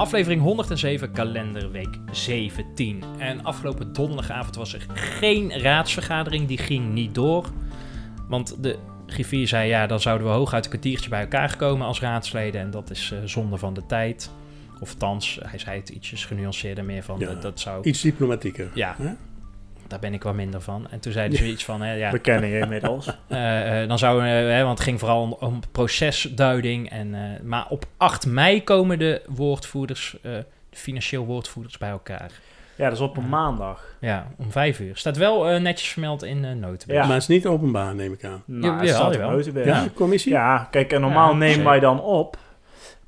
Aflevering 107, kalenderweek 17. En afgelopen donderdagavond was er geen raadsvergadering, die ging niet door. Want de griffier zei, ja, dan zouden we hooguit een kwartiertje bij elkaar komen als raadsleden. En dat is eh, zonde van de tijd. Of thans, hij zei het ietsjes genuanceerder meer van, Ja, dat, dat zou... Iets diplomatieker. Ja, Hè? Daar ben ik wel minder van. En toen zeiden ze iets van, hè, ja, We kennen je inmiddels. eh, eh, dan zouden we, hè, want het ging vooral om, om procesduiding. En, eh, maar op 8 mei komen de woordvoerders, eh, de financieel woordvoerders bij elkaar. Ja, dat is op een maandag. Ja, om 5 uur. Staat wel netjes vermeld in uh, notenbus. Ja. Maar het is niet openbaar, neem ik aan. Nou, Ja, het staat. Ja, commissie? ja, kijk, en normaal Ja, nemen wij dan op.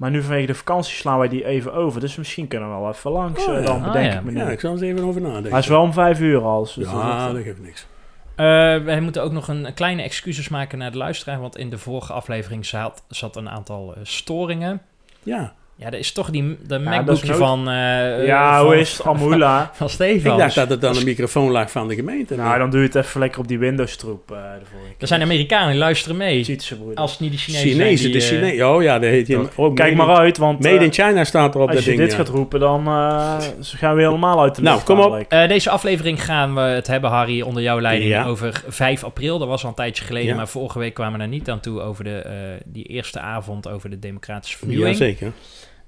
Maar nu vanwege de vakantie slaan wij die even over. Dus misschien kunnen we wel even langs. Oh, eh, ja. Dan Ah, bedenk ja. ik me Ja, nu. ik zal eens even over nadenken. Maar het is wel om vijf uur al. Dus ja, dat dat geeft niks. Eh, wij moeten ook nog een kleine excuses maken naar de luisteraar. Want in de vorige aflevering zat, zat een aantal eh, storingen. Ja, Ja, er is toch die, de dat MacBookje nooit- van... eh, ja, van, hoe is het? Amula. Van Stefan. ik dacht dat het dan een microfoon lag van de gemeente. nou, dan doe je het even lekker op die Windows-troep. eh vorige keer. Er zijn Amerikanen die luisteren mee. Als het niet de Chinezen Chinezen, zijn de die, eh, Chinezen. Oh ja, dat heet je. Oh, Kijk maar in- uit, want Made eh, in China staat erop dat als je ding. dit ja. gaat roepen, dan eh, gaan we helemaal uit de Nou, lucht kom op. Eh, deze aflevering gaan we het hebben, Harry, onder jouw leiding Ja. over 5 april. Dat was al een tijdje geleden, Ja. maar vorige week kwamen we er niet aan toe over de, eh, die eerste avond over de democratische vernieuwing. Jazeker.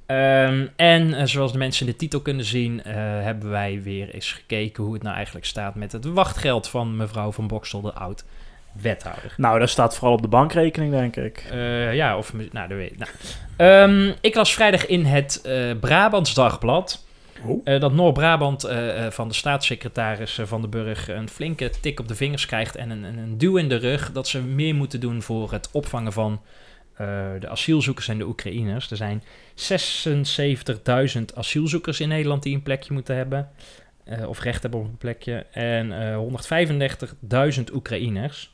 Ehm, en eh, zoals de mensen in de titel kunnen zien, eh, hebben wij weer eens gekeken hoe het nou eigenlijk staat met het wachtgeld van mevrouw van Bokstel, de oud-wethouder. Nou, dat staat vooral op de bankrekening, denk ik. Eh, ja, of... Nou, dat weet ik. Nou. Ehm, ik las vrijdag in het Brabants Dagblad... Oh. dat Noord-Brabant van de staatssecretaris van de Burg een flinke tik op de vingers krijgt en een, een, een duw in de rug dat ze meer moeten doen voor het opvangen van eh, de asielzoekers en de Oekraïners. Er zijn 76.000 asielzoekers in Nederland die een plekje moeten hebben, eh, of recht hebben op een plekje, en eh 135.000 Oekraïners.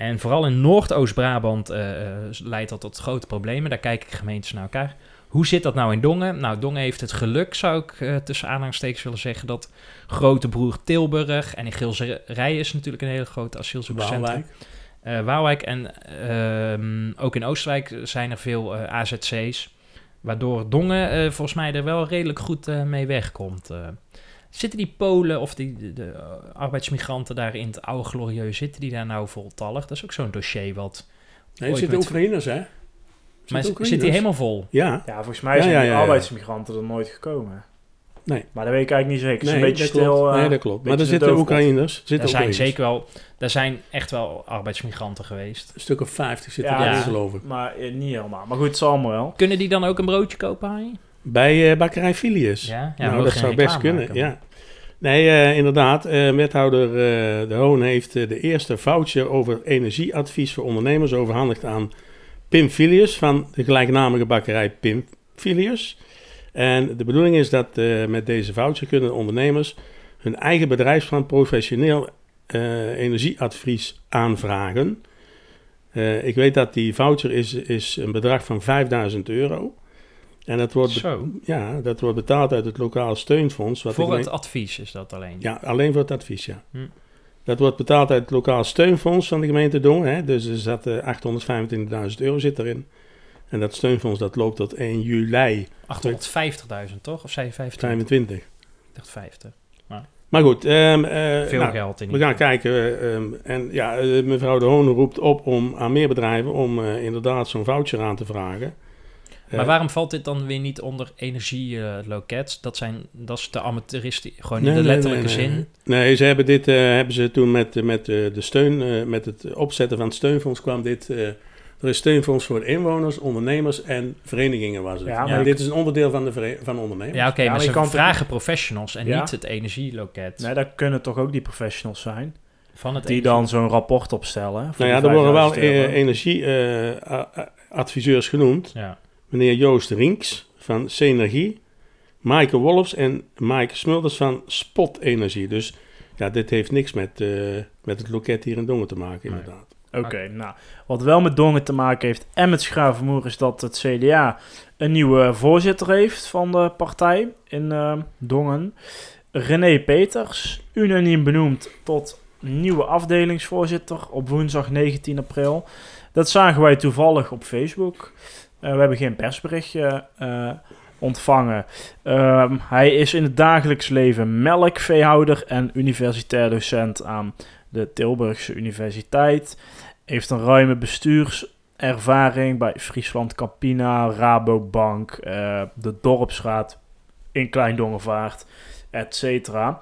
En vooral in Noordoost-Brabant eh, eh, leidt dat tot grote problemen. Daar kijken gemeentes naar elkaar. Hoe zit dat nou in Dongen? Nou, Dongen heeft het geluk, zou ik eh, tussen aanhalingstekens willen zeggen, dat grote broer Tilburg en in Gilserij is natuurlijk een hele grote asielzoekerscentrum. Eh Waalwijk en ehm, ook in Oostenrijk zijn er veel eh, AZC's. Waardoor Dongen eh, volgens mij er wel redelijk goed eh, mee wegkomt. Eh, zitten die Polen of die, de, de, arbeidsmigranten daar in het oude glorieux, zitten die daar nou voltallig? Dat is ook zo'n dossier wat... Nee, er zitten met- Oekraïners, hè? Maar Zitten zit die helemaal vol? Ja. Ja, volgens mij zijn ja, die ja, ja. arbeidsmigranten er nooit gekomen. Nee. Maar dat weet ik eigenlijk niet zeker. Het is Nee, een beetje dat stil. klopt. eh, nee, dat klopt. Maar er zitten. Oekraïners. Zitten Er zijn Oekraïners. zeker wel... Er zijn echt wel arbeidsmigranten geweest. Een stuk of 50 zitten Ja, ja. geloof ik. Maar eh, niet helemaal. Maar goed, het zal allemaal wel. Kunnen die dan ook een broodje kopen, Harry? Bij eh bakkerij Filius. Ja, ja nou, dat zou best kunnen, maken. ja. Nee, inderdaad. eh, wethouder eh, De Hoon heeft de eerste voucher over energieadvies voor ondernemers overhandigd aan Pim Filius van de gelijknamige bakkerij Pim Filius. En de bedoeling is dat eh, met deze voucher kunnen ondernemers hun eigen bedrijfsplan professioneel eh, energieadvies aanvragen. Eh, ik weet dat die voucher is, is een bedrag van 5000 euro. En dat wordt, Zo, ja, dat wordt betaald uit het lokaal steunfonds. Wat voor het advies is dat alleen. Ja, alleen voor het advies, ja. Hm. Dat wordt betaald uit het lokaal steunfonds van de gemeente Dongen. Hè? Dus er zat eh, 825.000 euro zit erin. En dat steunfonds dat loopt tot 1 juli 850.000 toch? Of zei je 25? 25. Ik dacht 50. Maar goed, ehm, eh, Veel nou, geld in we ieder gaan geval. kijken. eh, ehm, en ja, eh, mevrouw De Hoon roept op om aan meer bedrijven om inderdaad zo'n voucher aan te vragen. Maar waarom valt dit dan weer niet onder energieloket? dat, zijn, dat is de amateuristisch, gewoon Nee, in de letterlijke nee, nee, zin. nee. Ze hebben dit hebben ze toen met, met de steun, met het opzetten van het steunfonds kwam dit. Eh, er is steunfonds voor inwoners, ondernemers en verenigingen was het. Ja, dit is een onderdeel van de van ondernemers. Ja, oké, Ja, maar ze vragen professionals en Ja. niet het energieloket. Nee, dat kunnen toch ook die professionals zijn. van het Die energie- dan zo'n rapport opstellen. voor nou ja, er worden wel 5000 euro. energieadviseurs genoemd. Ja. Meneer Joost Rinks van C-Energie, Maaike Wolfs en Maaike Smulders van Spot Energie. Dus ja, dit heeft niks met, eh, met het loket hier in Dongen te maken, Nee. Oké, nou, wat wel met Dongen te maken heeft en met Schavenmoer is dat het CDA een nieuwe voorzitter heeft van de partij in eh, Dongen. René Peters, unaniem benoemd tot nieuwe afdelingsvoorzitter op woensdag 19 april. Dat zagen wij toevallig op Facebook. Eh, we hebben geen persberichtje eh, ontvangen. Ehm, hij is in het dagelijks leven melkveehouder en universitair docent aan de Tilburgse Universiteit. Heeft een ruime bestuurservaring bij Friesland Campina, Rabobank, eh, de Dorpsraad in Kleindongevaart, et cetera.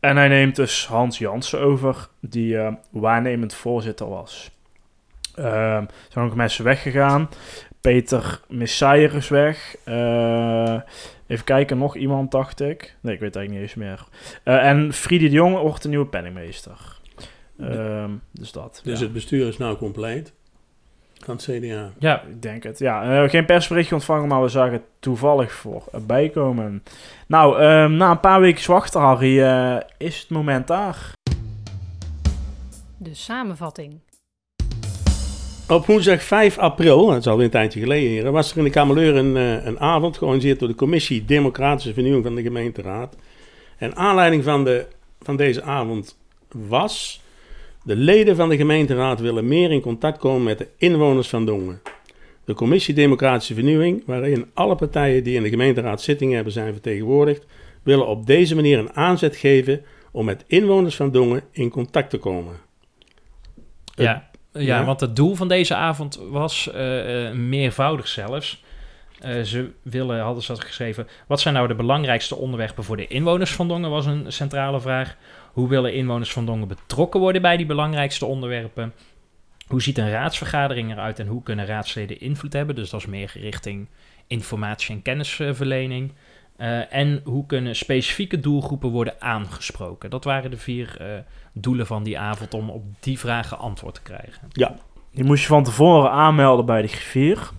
En hij neemt dus Hans Jansen over, die eh, waarnemend voorzitter was. Er zijn ook mensen weggegaan. Peter Messijer is weg. Eh, even kijken, nog iemand dacht ik. Nee, ik weet eigenlijk niet eens meer. En Friede de Jong wordt de nieuwe penningmeester. Ehm, dus dat. Dus ja. het bestuur is nou compleet van het CDA. Ja, Ik denk het, ja. Eh, geen persberichtje ontvangen, maar we zagen het toevallig voorbij komen. Nou, ehm, na een paar weken wachten, Harry, eh, is het moment daar. De samenvatting. Op woensdag 5 april, dat is alweer een tijdje geleden hier, was er in de Kamerleur een, eh, een avond georganiseerd door de Commissie Democratische Vernieuwing van de gemeenteraad. En aanleiding van, de, van deze avond was, de leden van de gemeenteraad willen meer in contact komen met de inwoners van Dongen. De Commissie Democratische Vernieuwing, waarin alle partijen die in de gemeenteraad zittingen hebben zijn vertegenwoordigd, willen op deze manier een aanzet geven om met inwoners van Dongen in contact te komen. ja. Ja, Ja. want het doel van deze avond was eh, eh, meervoudig zelfs. Eh, ze willen, hadden ze dat geschreven, wat zijn nou de belangrijkste onderwerpen voor de inwoners van Dongen, was een centrale vraag. Hoe willen inwoners van Dongen betrokken worden bij die belangrijkste onderwerpen? Hoe ziet een raadsvergadering eruit en hoe kunnen raadsleden invloed hebben? Dus dat is meer richting informatie- en kennisverlening. Eh, en hoe kunnen specifieke doelgroepen worden aangesproken? Dat waren de vier eh, doelen van die avond om op die vragen antwoord te krijgen. Die moest je van tevoren aanmelden bij de griffier.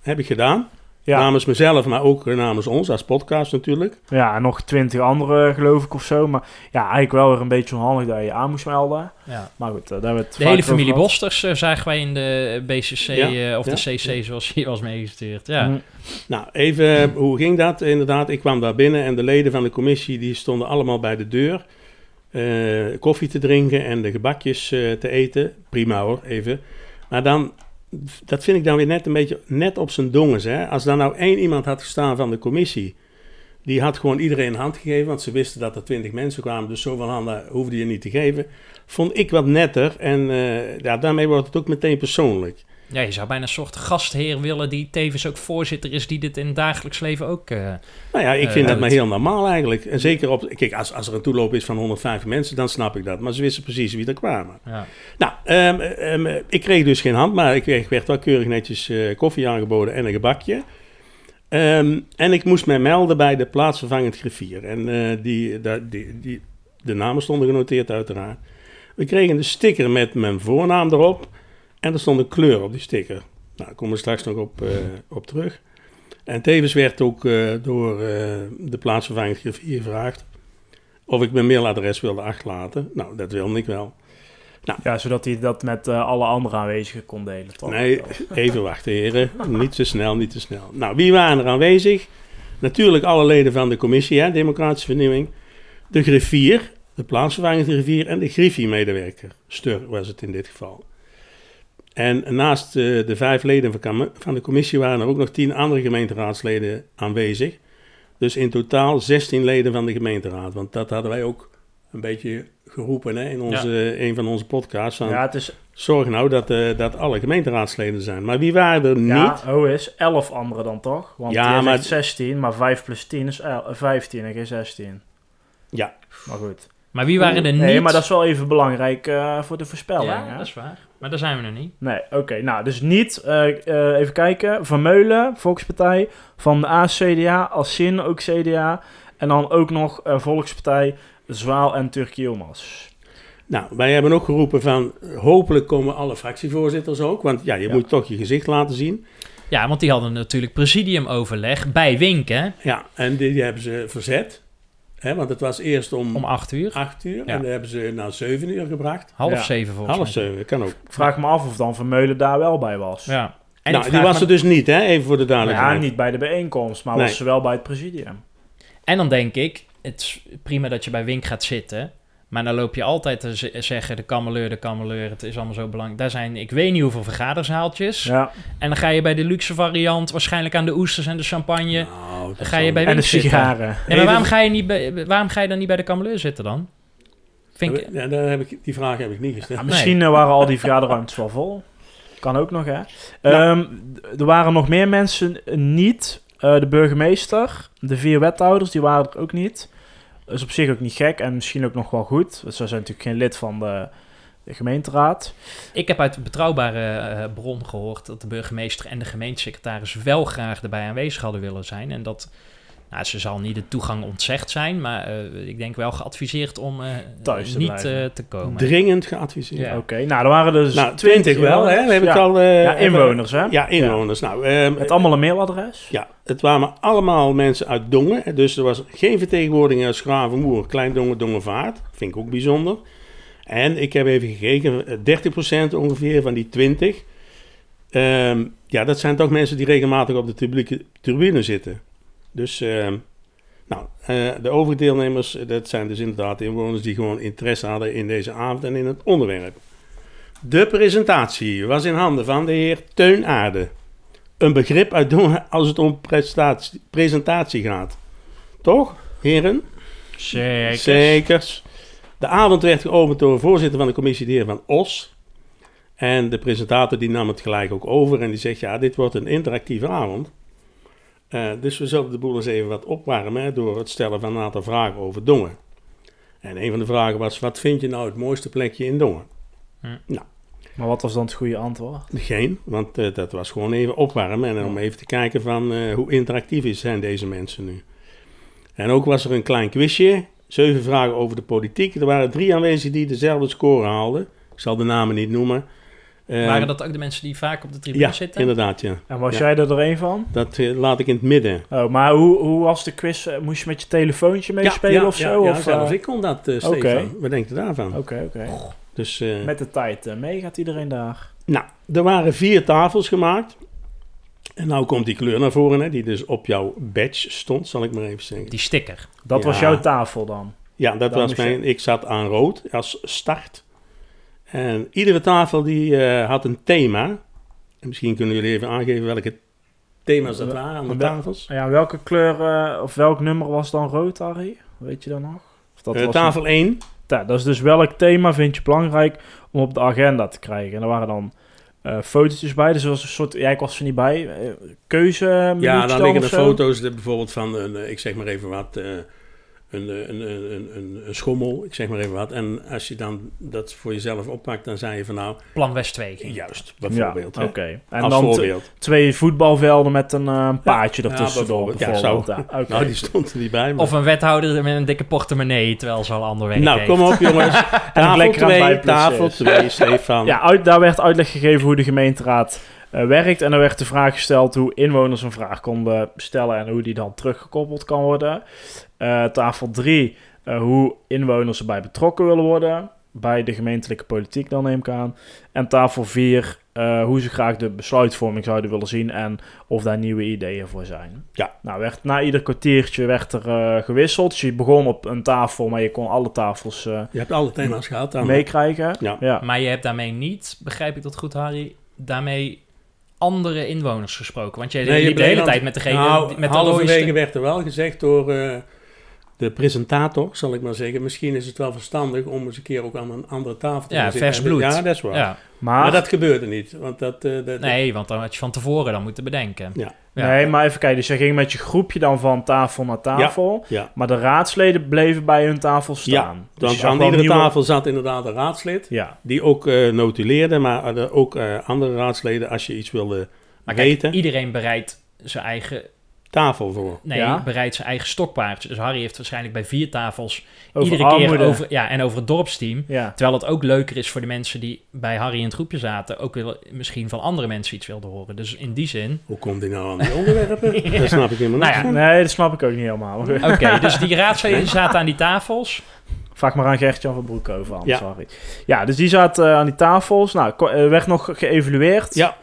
Heb ik gedaan. Ja, Namens mezelf, maar ook namens ons als podcast natuurlijk. ja en nog twintig andere, geloof ik, of zo. Maar ja, eigenlijk wel weer een beetje onhandig dat je aan moest melden. Ja. Maar goed, eh, daar hebben we het De hele familie gehad. Bosters eh, zagen wij in de BCC, Ja, eh, of ja, de CC zoals hier was meegestuurd. Ja. Mm. Nou, even, hoe ging dat? Inderdaad, ik kwam daar binnen en de leden van de commissie die stonden allemaal bij de deur. eh, koffie te drinken en de gebakjes eh, te eten. Prima hoor, even. Maar dan, dat vind ik dan weer net een beetje net op zijn dongens. Hè? Als daar nou één iemand had gestaan van de commissie, die had gewoon iedereen een hand gegeven, want ze wisten dat er twintig mensen kwamen, dus zoveel handen hoefde je niet te geven. Vond ik wat netter en eh, ja, daarmee wordt het ook meteen persoonlijk. Ja, je zou bijna een soort gastheer willen die tevens ook voorzitter is, die dit in het dagelijks leven ook... eh, Nou ja, ik Eh, vind dat doet. maar heel normaal eigenlijk. En zeker op, kijk, als, als er een toeloop is van 150 mensen, dan snap ik dat. Maar ze wisten precies wie er kwamen. ja. Nou, ehm, ehm, ik kreeg dus geen hand, maar ik kreeg, werd wel keurig netjes eh, koffie aangeboden en een gebakje. Ehm, en ik moest mij melden bij de plaatsvervangend griffier. En eh, die, die, die, de namen stonden genoteerd uiteraard. We kregen een sticker met mijn voornaam erop. En er stond een kleur op die sticker. Nou, daar komen we straks nog op, eh, op terug. En tevens werd ook eh, door eh, de plaatsvervangend griffier gevraagd... of ik mijn mailadres wilde achterlaten. Nou, dat wilde ik wel. Ja, zodat hij dat met alle andere aanwezigen kon delen, toch? Nee, even wachten, heren. Niet te snel, niet te snel. Nou, wie waren er aanwezig? Natuurlijk alle leden van de commissie, hè, Democratische Vernieuwing. De griffier, de plaatsvervangende griffier en de griffie-medewerker. Stur was het in dit geval. En naast eh, de vijf leden van, de commissie waren er ook nog tien andere gemeenteraadsleden aanwezig. Dus in totaal 16 leden van de gemeenteraad. Want dat hadden wij ook een beetje geroepen hè, in onze, een van onze podcasts. Ja, het is Zorg nou dat, eh, dat alle gemeenteraadsleden zijn. Maar wie waren er niet? Ja, oh is 11 anderen dan toch? Want Ja, maar- maar 16, maar 5 plus 10 is el- 15 en geen 16. Ja. Maar goed. Maar wie waren er niet? Nee, maar dat is wel even belangrijk eh, voor de voorspelling. Ja, hè? dat is waar. Maar daar zijn we nog niet. Nee, oké. nou, dus niet, eh, eh, even kijken, Vermeulen, Volkspartij, van de ACDA, Alsin ook CDA, en dan ook nog eh, Volkspartij, Zwaal en Turk Yilmaz. Nou, wij hebben ook geroepen van... hopelijk komen alle fractievoorzitters ook. Want ja, je Ja. moet toch je gezicht laten zien. Ja, want die hadden natuurlijk presidiumoverleg bij Wink, hè? Ja, en die, die hebben ze verzet. Hè, want het was eerst om, Om acht uur. 8 uur. Ja. En dan hebben ze naar 7 uur gebracht. Half Ja. zeven volgens Half mij. 7, kan ook. Ik vraag me af of dan Vermeulen daar wel bij was. Ja. En nou, die was me- er dus niet, hè? even voor de Nou ja, duidelijkheid. niet bij de bijeenkomst, maar Nee. was ze wel bij het presidium. En dan denk ik, het is prima dat je bij Wink gaat zitten. Maar dan loop je altijd te zeggen, de kameleur, de kameleur, het is allemaal zo belangrijk. Daar zijn, ik weet niet hoeveel vergaderzaaltjes. Ja. En dan ga je bij de luxe variant, waarschijnlijk aan de oesters en de champagne. Nou, dat ga je bij. En de sigaren. Ja, maar waarom ga, je niet bij, waarom ga je dan niet bij de kameleur zitten dan? Vind ik, Ja, daar heb ik, die vraag heb ik niet gesteld. Ja, misschien eh, waren al die vergaderruimtes wel vol. Kan ook nog, hè. Ehm, d- er waren nog meer mensen niet. Eh, de burgemeester, de vier wethouders, die waren er ook niet. Is op zich ook niet gek en misschien ook nog wel goed. Want Ze zijn natuurlijk geen lid van de, de gemeenteraad. ik heb uit een betrouwbare eh, bron gehoord dat de burgemeester en de gemeentesecretaris wel graag erbij aanwezig hadden willen zijn. En dat, nou, ze zal niet de toegang ontzegd zijn, maar eh, ik denk wel geadviseerd om eh, Thuis te niet eh, te komen. Dringend geadviseerd. Ja. Oké, nou, er waren dus Nou, 20 wel, hè? We hebben ja. het al... eh, Ja, inwoners, hè? Ja, inwoners. Nou, ehm, Met allemaal een mailadres. Ja, het waren allemaal mensen uit Dongen. Dus er was geen vertegenwoordiging uit Schravenmoer, Klein Dongen, Dongenvaart. Vind ik ook bijzonder. En ik heb even gekeken, eh, 30% ongeveer van die 20. Ehm, ja, dat zijn toch mensen die regelmatig op de publieke tribune zitten. Dus, ehm, nou, eh, de overige deelnemers, dat zijn dus inderdaad inwoners die gewoon interesse hadden in deze avond en in het onderwerp. De presentatie was in handen van de heer Teun Aarde een begrip uit als het om presentatie gaat. Toch, heren? Zeker. Zekers. De avond werd geopend door de voorzitter van de commissie, de heer Van Os. En de presentator die nam het gelijk ook over en die zegt, ja, dit wordt een interactieve avond. Eh, dus we zullen de boel eens even wat opwarmen hè, door het stellen van een aantal vragen over Dongen. En een van de vragen was, wat vind je nou het mooiste plekje in Dongen? Maar wat was dan het goede antwoord? Geen, want eh, dat was gewoon even opwarmen en om even te kijken van eh, hoe interactief is- zijn deze mensen nu. En ook was er een klein quizje, zeven vragen over de politiek. Er waren drie aanwezigen die dezelfde score haalden. Ik zal de namen niet noemen. Eh, Waren dat ook de mensen die vaak op de tribune Ja, zitten? inderdaad, ja. En was Ja. jij er er een van? Dat eh, laat ik in het midden. Oh, maar hoe, hoe was de quiz? Eh, Moest je met je telefoontje meespelen ja, of zo? Ja, of, zelfs eh, ik kon dat, eh oké. Stefan. Wat denkt u daarvan? Oké, oké. Dus, eh, Met de tijd mee gaat iedereen daar. Nou, er waren vier tafels gemaakt. En nou komt die kleur naar voren, hè, die dus op jouw badge stond, zal ik maar even zeggen. Die sticker. Dat was jouw tafel dan? Ja, dat Dan was je- mijn. Ik zat aan rood als start. En iedere tafel die eh, had een thema. En misschien kunnen jullie even aangeven welke thema's dat waren aan de tafels. Ja, welke kleur eh, of welk nummer was dan rood, Harry? Weet je dat nog? Of dat Eh, was tafel 1. Ja, dat is dus welk thema vind je belangrijk om op de agenda te krijgen? En er waren dan eh fotootjes bij, dus er was een soort, ja, ik was er niet bij, keuze Ja, dan liggen zo. foto's de- bijvoorbeeld van, een, eh, ik zeg maar even wat, een, eh, een, een, een, een, een schommel, ik zeg maar even wat. En als je dan dat voor jezelf oppakt, dan zei je van nou, Plan West 2. ging. juist, Ja, bijvoorbeeld. hè. oké. En Als dan voorbeeld. twee voetbalvelden met een eh, paadje Ja, ertussendoor bijvoorbeeld. Ja. Ja. Nou, die stond er niet bij. Maar... Of een wethouder met een dikke portemonnee, terwijl ze al ander werk nou, heeft. kom op jongens. tafel lekker aan het 2, bijplussen tafel is. 2, Stefan. Ja, uit, daar werd uitleg gegeven hoe de gemeenteraad eh, werkt. En er werd de vraag gesteld hoe inwoners een vraag konden stellen en hoe die dan teruggekoppeld kan worden. Eh, tafel 3, hoe inwoners erbij betrokken willen worden. Bij de gemeentelijke politiek dan neem ik aan. En tafel 4, hoe ze graag de besluitvorming zouden willen zien en of daar nieuwe ideeën voor zijn. Ja. Nou, werd, na ieder kwartiertje werd er eh, gewisseld. Dus je begon op een tafel, maar je kon alle tafels eh, Je hebt alle thema's gehad dan. meekrijgen. Ja. ja. Maar je hebt daarmee niet, begrijp ik dat goed Harry, daarmee andere inwoners gesproken. Want jij Nee, liep de hele tijd met degene Nou, die- met de halverwege mooiste... werd er wel gezegd door eh, de presentator, zal ik maar zeggen. Misschien is het wel verstandig om eens een keer ook aan een andere tafel te Ja, gaan zitten. vers En- bloed. Ja, dat is waar. Ja, Maar, Maar dat gebeurde niet. Want dat, eh, dat, nee, want dan had je van tevoren dan moeten bedenken. Ja. Ja. Nee, maar even kijken. Dus jij ging met je groepje dan van tafel naar tafel. ja. Maar de raadsleden bleven bij hun tafel staan. Ja, Dus Want aan iedere nieuwe- tafel zat inderdaad een raadslid. Ja, Die ook eh, notuleerde, maar ook eh, andere raadsleden als je iets wilde Maar kijk, weten. iedereen bereidt zijn eigen tafel voor. Nee, Ja? bereidt zijn eigen stokpaardje. Dus Harry heeft waarschijnlijk bij vier tafels Over iedere armoede. keer over... Ja, en over het dorpsteam. Ja. Terwijl het ook leuker is voor de mensen die bij Harry in het groepje zaten... ook wel misschien van andere mensen iets wilden horen. Dus in die zin... Hoe komt hij nou aan die onderwerpen? Dat snap ik helemaal Nou niet. Nee, dat snap ik ook niet helemaal. Oké, dus die raadsleden zaten aan die tafels. Vraag maar aan Gert-Jan van Broekhoven Ja. sorry. Ja, dus die zat eh, aan die tafels. Nou, eh, werd nog geëvalueerd. Ja.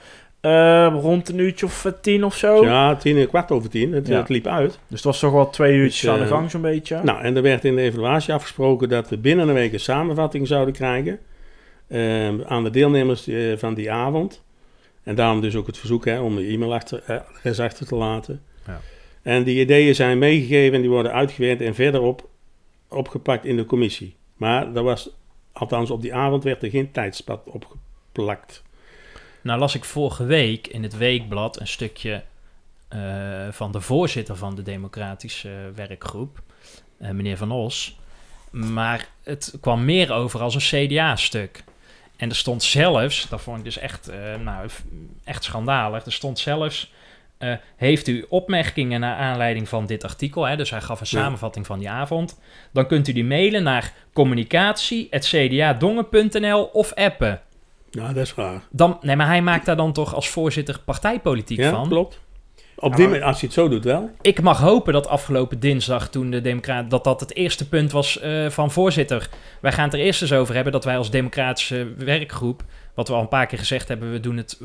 Eh, rond een uurtje of eh, tien of zo. Ja, tien, eh, kwart over tien. Het, Ja. het liep uit. Dus het was toch wel twee uurtjes Dus, aan de eh, gang zo'n beetje. Nou, en er werd in de evaluatie afgesproken dat we binnen een week een samenvatting zouden krijgen eh, aan de deelnemers eh, van die avond. En daarom dus ook het verzoek hè, om de e-mailadres achter te laten. Ja. En die ideeën zijn meegegeven en die worden uitgewerkt en verderop opgepakt in de commissie. Maar er was, althans op die avond werd er geen tijdspad opgeplakt. Nou las ik vorige week in het Weekblad een stukje eh, van de voorzitter van de Democratische Werkgroep, eh, meneer Van Os. Maar het kwam meer over als een CDA-stuk. En er stond zelfs, dat vond ik dus echt, eh, nou, echt schandalig, er stond zelfs... heeft u opmerkingen naar aanleiding van dit artikel? Hè, dus hij gaf een Ja. samenvatting van die avond. Dan kunt u die mailen naar communicatie.cdadongen.nl of appen. Ja, dat is raar. Dan, nee, maar hij maakt daar dan toch als voorzitter partijpolitiek Ja, van. klopt. Op Ja, die, manier- als je het zo doet wel. Ik mag hopen dat afgelopen dinsdag, toen de Democraten, dat dat het eerste punt was eh, van voorzitter. Wij gaan het er eerst eens over hebben dat wij als democratische werkgroep, wat we al een paar keer gezegd hebben, we doen het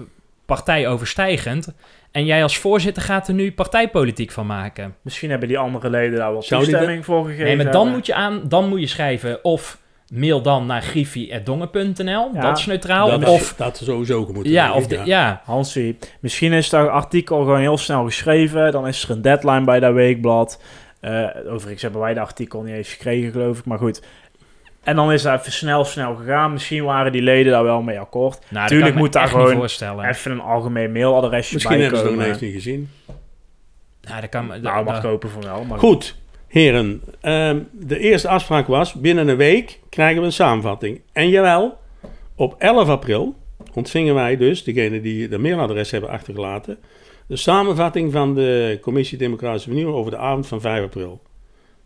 partijoverstijgend. En jij als voorzitter gaat er nu partijpolitiek van maken. Misschien hebben die andere leden daar wel toestemming voor gegeven. Nee, maar dan hebben. moet je aan, dan moet je schrijven of mail dan naar griffie.dongen.nl, Ja, dat is neutraal. dat, of, dat ze sowieso moeten ja, of de, ja. Hansie, misschien is dat artikel gewoon heel snel geschreven. Dan is er een deadline bij dat weekblad. Eh overigens hebben wij dat artikel niet eens gekregen, geloof ik. Maar goed. En dan is dat even snel, snel gegaan. Misschien waren die leden daar wel mee akkoord. Nou, Tuurlijk dat kan moet daar gewoon voorstellen. Even een algemeen mailadresje Misschien bij hebben ze het nog niet gezien. Nou, dat kan, me- Nou, mag dat- ik hopen voor wel. Maar Goed, heren. ehm, de eerste afspraak was, binnen een week krijgen we een samenvatting. En jawel, op 11 april ontvingen wij dus, degene die de mailadres hebben achtergelaten, de samenvatting van de Commissie Democratische Vernieuwing over de avond van 5 april.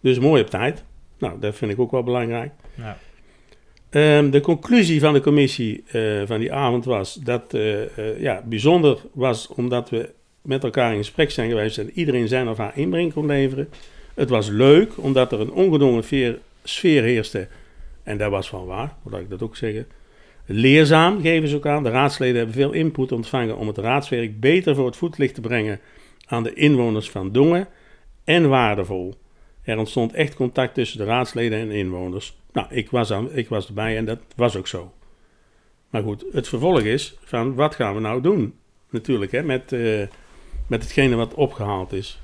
Dus mooi op tijd. Nou, dat vind ik ook wel belangrijk. ja. Ehm, de conclusie van de commissie eh, van die avond was dat eh, ja, bijzonder was omdat we met elkaar in gesprek zijn geweest en iedereen zijn of haar inbreng kon leveren. Het was leuk omdat er een ongedwongen sfeer heerste en dat was van waar, moet ik dat ook zeggen. Leerzaam geven ze ook aan. De raadsleden hebben veel input ontvangen om het raadswerk beter voor het voetlicht te brengen aan de inwoners van Dongen en waardevol. Er ontstond echt contact tussen de raadsleden en inwoners. Nou, ik was, aan, ik was erbij en dat was ook zo. Maar goed, het vervolg is van wat gaan we nou doen? Natuurlijk, hè, met, eh, met hetgene wat opgehaald is.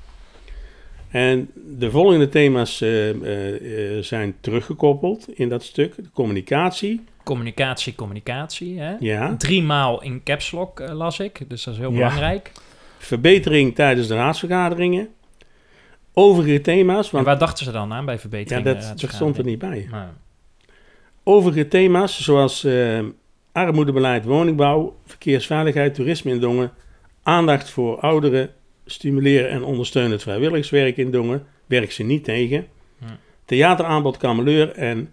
En de volgende thema's eh, eh, eh, zijn teruggekoppeld in dat stuk. De communicatie, Communicatie, communicatie. Hè? ja. Drie maal in caps lock las ik, dus dat is heel Ja. belangrijk. Verbetering tijdens de raadsvergaderingen. Overige thema's, En waar dachten ze dan aan bij ja, verbetering? dat, eh, dat stond er niet bij. Nou, Overige thema's zoals armoedebeleid, woningbouw, verkeersveiligheid, toerisme in Dongen, aandacht voor ouderen, stimuleren en ondersteunen het vrijwilligerswerk in Dongen, werk ze niet tegen. Theateraanbod Kameleur en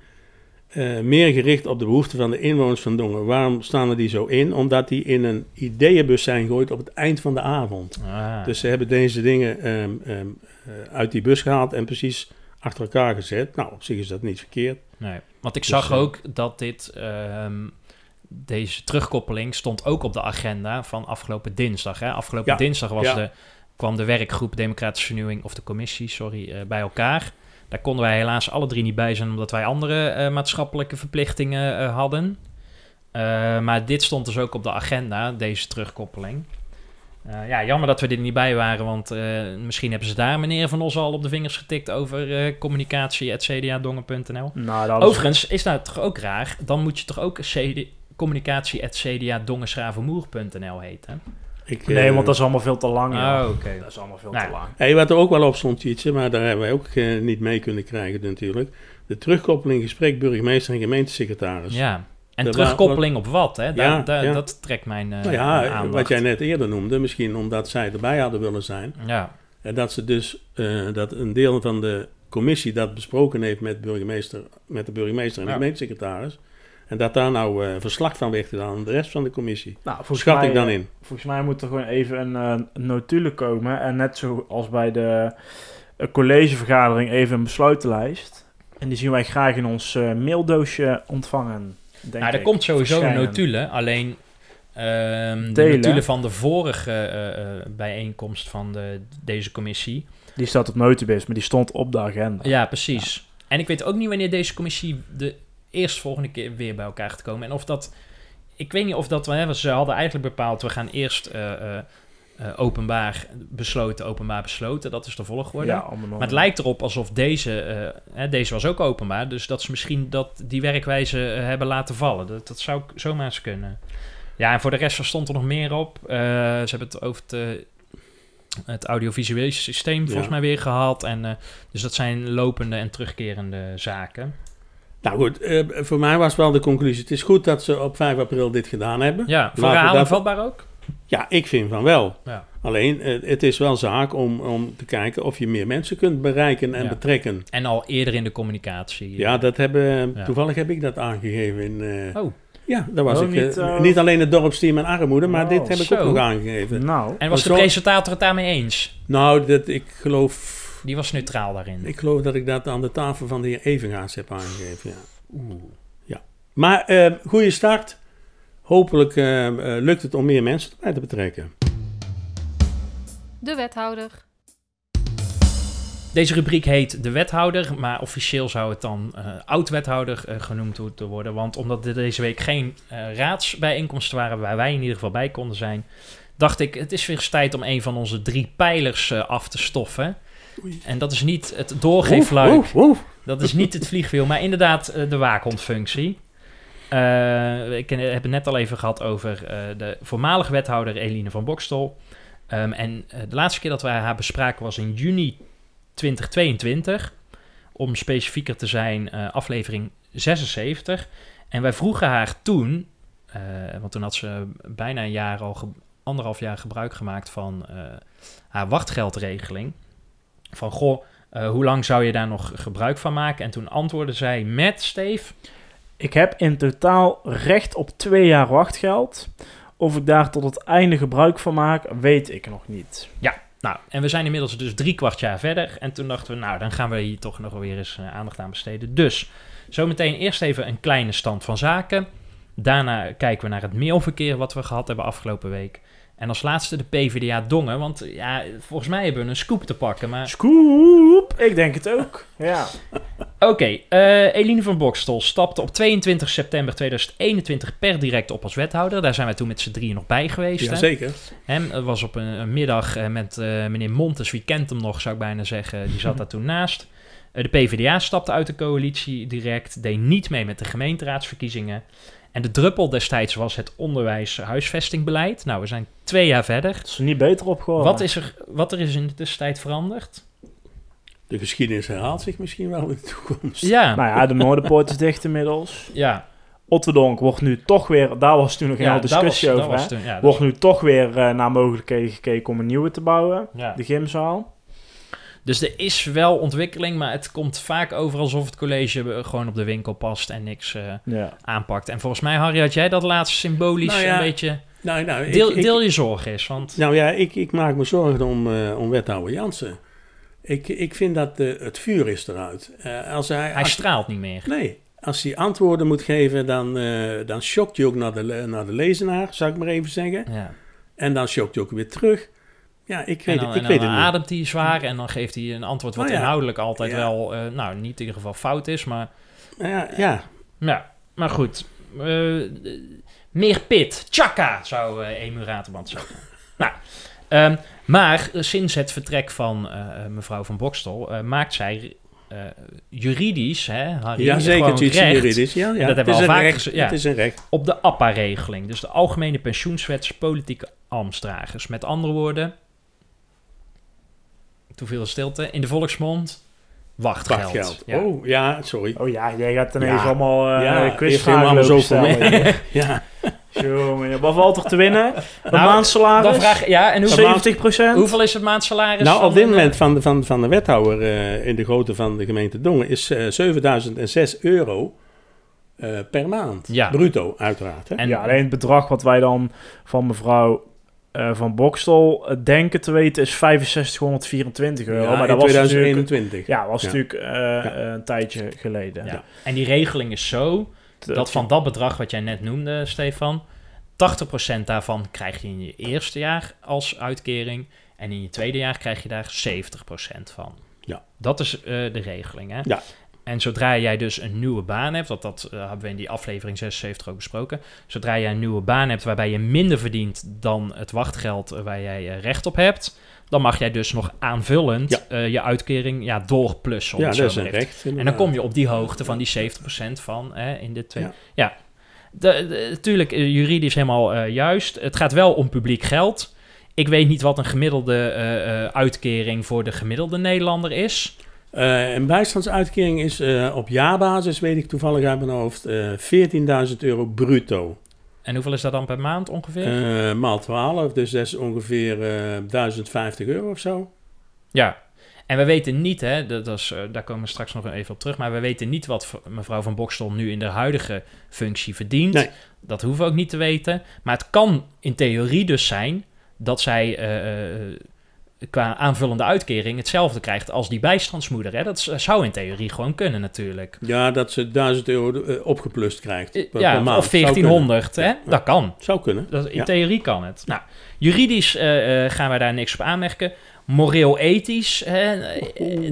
eh, meer gericht op de behoeften van de inwoners van Dongen. Waarom staan er die zo in? Omdat die in een ideeënbus zijn gegooid op het eind van de avond. ah. Dus ze hebben deze dingen ehm, ehm, eh, uit die bus gehaald en precies achter elkaar gezet. Nou, op zich is dat niet verkeerd. Nee, want ik Dus, zag eh, ook dat dit, ehm, deze terugkoppeling stond ook op de agenda van afgelopen dinsdag. Hè? Afgelopen Ja, dinsdag was ja. de, kwam de werkgroep Democratische Vernieuwing, of de commissie, sorry, eh, bij elkaar. Daar konden wij helaas alle drie niet bij zijn, omdat wij andere eh, maatschappelijke verplichtingen eh, hadden. Maar dit stond dus ook op de agenda, deze terugkoppeling. Ja, jammer dat we er niet bij waren, want misschien hebben ze daar meneer Van Os al op de vingers getikt over eh communicatie.cdadongen.nl. Nou, dat is- Overigens is dat toch ook raar? Dan moet je toch ook CD communicatie.cdadongenschravenmoer.nl heten? Ik, Nee, eh, want dat is allemaal veel te lang. ja. Oh, oké. Dat is allemaal veel Nou, te lang. Hey, wat er ook wel op stond, Tietje, maar daar hebben wij ook eh, niet mee kunnen krijgen natuurlijk. De terugkoppeling gesprek burgemeester en gemeentesecretaris. Ja. En Dat terugkoppeling op wat, hè? Daar, Ja, daar- ja. Dat trekt mijn eh nou ja, aandacht. wat jij net eerder noemde, misschien omdat zij erbij hadden willen zijn. Ja, En dat ze dus, eh, dat een deel van de commissie dat besproken heeft met, burgemeester, met de burgemeester en de Ja. gemeentesecretaris. En dat daar nou eh, verslag van werd gedaan aan de rest van de commissie. Nou, Schat mij, ik dan eh, in. Volgens mij moet er gewoon even een eh, een notulen komen. En net zoals bij de eh, collegevergadering even een besluitenlijst. En die zien wij graag in ons eh, maildoosje ontvangen. Denk nou, er ik. komt sowieso een notulen. Alleen ehm, de Delen. notulen van de vorige eh, eh, bijeenkomst van de, deze commissie. Die staat op Notibis, maar die stond op de agenda. Ja, precies. En ik weet ook niet wanneer deze commissie de eerstvolgende keer weer bij elkaar gaat komen. En of dat... Ik weet niet of dat... Hè, ze hadden eigenlijk bepaald... We gaan eerst eh, eh, eh, openbaar besloten, openbaar besloten. Dat is de volgorde. Ja. Maar het lijkt erop alsof deze, hè, deze was ook openbaar, dus dat ze misschien dat, die werkwijze hebben laten vallen. Dat, dat zou zomaar eens kunnen. Ja, en voor de rest stond er nog meer op. Ze hebben het over het, het audiovisuele systeem volgens Ja. mij weer gehad. En, dus dat zijn lopende en terugkerende zaken. Nou goed, eh, voor mij was wel de conclusie. Het is goed dat ze op 5 april dit gedaan hebben. Ja, voor herhaling dat- vatbaar ook? Ja, ik vind van wel. Ja. Alleen, eh, het is wel zaak om, om te kijken of je meer mensen kunt bereiken en Ja. betrekken. En al eerder in de communicatie. Ja, dat hebben, Ja. toevallig heb ik dat aangegeven. In, eh, Oh, Ja, dat was Oh, ik. niet, niet alleen het dorpsteam en armoede, maar Oh, dit heb ik zo. ook nog aangegeven. Nou, en was de Zo- presentator het daarmee eens? Nou, dat, ik, geloof, Die was neutraal daarin. ik geloof dat ik dat aan de tafel van de heer Evengaas heb aangegeven. Ja. Oeh. Maar eh goede start. Hopelijk eh, eh, lukt het om meer mensen erbij te betrekken. De wethouder. Deze rubriek heet de wethouder, maar officieel zou het dan eh, oud-wethouder genoemd moeten worden. Want omdat er deze week geen eh, raadsbijeenkomsten waren waar wij in ieder geval bij konden zijn, dacht ik, het is weer eens tijd om een van onze drie pijlers af te stoffen. Oei. En dat is niet het doorgeefluik, dat is niet het vliegwiel, maar inderdaad eh, de waakhondfunctie. Eh, ik heb het net al even gehad over eh, de voormalige wethouder Eline van Bokstel. Ehm, en de laatste keer dat wij haar bespraken was in juni 2022. Om specifieker te zijn, aflevering 76. En wij vroegen haar toen, want toen had ze bijna een jaar al, anderhalf jaar gebruik gemaakt van haar wachtgeldregeling. Van goh, eh, hoe lang zou je daar nog gebruik van maken? En toen antwoordde zij met, Steve, ik heb in totaal recht op twee jaar wachtgeld. Of ik daar tot het einde gebruik van maak, weet ik nog niet. Nou, en we zijn inmiddels dus drie kwart jaar verder. En toen dachten we, nou, dan gaan we hier toch nog weer eens eh, aandacht aan besteden. Dus, zometeen eerst even een kleine stand van zaken. Daarna kijken we naar het mailverkeer wat we gehad hebben afgelopen week. En als laatste de PvdA Dongen. Want ja, volgens mij hebben we een scoop te pakken. Maar Scoop! Ik denk het ook. Ja. Oké, eh, Eline van Bokstel stapte op 22 september 2021 per direct op als wethouder. Daar zijn wij toen met z'n drieën nog bij geweest. Jazeker. Het was op een, een middag eh, met eh, meneer Montes, wie kent hem nog, zou ik bijna zeggen. Die zat daar toen naast. Eh, de PvdA stapte uit de coalitie direct, deed niet mee met de gemeenteraadsverkiezingen. En de druppel destijds was het onderwijs-huisvestingbeleid. Nou, we zijn twee jaar verder. Het is er niet beter op geworden. Wat is, er, wat er is in de tussentijd veranderd? De geschiedenis herhaalt zich misschien wel in de toekomst. Ja, Nou ja, de Noorderpoort is dicht inmiddels. ja. Otterdonk wordt nu toch weer, daar was toen nog ja heel discussie over, was, hè? dat was toen, ja, dat Wordt nu toch weer eh, naar mogelijkheden gekeken om een nieuwe te bouwen. ja. De gymzaal. Dus er is wel ontwikkeling, maar het komt vaak over alsof het college eh, gewoon op de winkel past en niks eh, Ja. aanpakt. En volgens mij, Harry, had jij dat laatst symbolisch Nou ja, een beetje... Nou, nou, ik- Deel, ik- deel je zorgen eens, want... Nou ja, ik, ik maak me zorgen om, eh, om wethouder Jansen. Ik, ik vind dat het vuur is eruit. Eh, als hij, Hij als- straalt niet meer. nee, als hij antwoorden moet geven, dan, eh dan shockt hij ook naar de, naar de lezenaar, zou ik maar even zeggen. Ja. En dan shockt hij ook weer terug. Ja, ik En weet dan, het, ik en weet dan het ademt hij zwaar en dan geeft hij een antwoord wat Oh ja. inhoudelijk altijd Ja. wel, eh, nou, niet in ieder geval fout is, maar... Nou Ja, ja, Ja, maar goed. Eh, meer pit. Tjaka, zou eh Emu Raterband zeggen. nou, ehm, maar sinds het vertrek van mevrouw van Bokstel maakt zij juridisch, hè, Harry, ja zeker, het recht juridisch. Ja, ja. dat hebben we is al vaak recht. ja. Het is een recht. op de APPA-regeling. Dus de Algemene Pensioenswet Politieke Ambtsdragers. Met andere woorden, te veel stilte, in de volksmond, wachtgeld. Wachtgeld. Ja. Oh, ja, sorry. Oh ja, jij gaat ineens Ja. allemaal uh, Ja, quizvragen zo voor stellen. ja, Jongen, wat valt er te winnen? Een Nou, maandsalaris? Dan vraag ja, en hoeveel, 70 procent? hoeveel is het maandsalaris? Nou, op dit moment van de, van, van de wethouder eh, in de grootte van de gemeente Dongen is eh 7006 euro eh, per maand. Ja. Bruto, uiteraard. Hè? En- ja, alleen het bedrag wat wij dan van mevrouw eh, van Bokstel eh, denken te weten is 6524 euro. Ja, maar in dat was natuurlijk, 2021. ja, was Ja. natuurlijk eh, een tijdje geleden. ja. En die regeling is zo dat van dat bedrag wat jij net noemde, Stefan, 80% daarvan krijg je in je eerste jaar als uitkering. En in je tweede jaar krijg je daar 70% van. Ja. Dat is eh, de regeling. Hè? Ja. En zodra jij dus een nieuwe baan hebt, want dat eh, hebben we in die aflevering 76 ook besproken. Zodra jij een nieuwe baan hebt waarbij je minder verdient dan het wachtgeld eh, waar jij eh, recht op hebt, dan mag jij dus nog aanvullend Ja. je uitkering ja, doorplussen. Ja, dat is een recht. en dan kom je op die hoogte van die 70% van in de twee. Ja, Ja. De- de- Natuurlijk, juridisch helemaal juist. Het gaat wel om publiek geld. Ik weet niet wat een gemiddelde uitkering voor de gemiddelde Nederlander is. Eh, een bijstandsuitkering is eh, op jaarbasis, weet ik toevallig uit mijn hoofd, eh 14.000 euro bruto. En hoeveel is dat dan per maand ongeveer? Maal 12, dus dat is ongeveer eh 1050 euro of zo. ja. En we weten niet, hè, dat is, daar komen we straks nog even op terug, maar we weten niet wat mevrouw van Bokstel nu in de huidige functie verdient. Nee. Dat hoeven we ook niet te weten. Maar het kan in theorie dus zijn dat zij qua aanvullende uitkering hetzelfde krijgt als die bijstandsmoeder. Hè? Dat z- zou in theorie gewoon kunnen natuurlijk. Ja, dat ze 1000 euro eh, opgeplust krijgt Eh, per, ja, per maand. of Zou kunnen. 1400, hè? Dat kan. Zou kunnen. Dat, in Ja. theorie kan het. Nou, juridisch eh, eh, gaan wij daar niks op aanmerken. Moreel-ethisch, eh,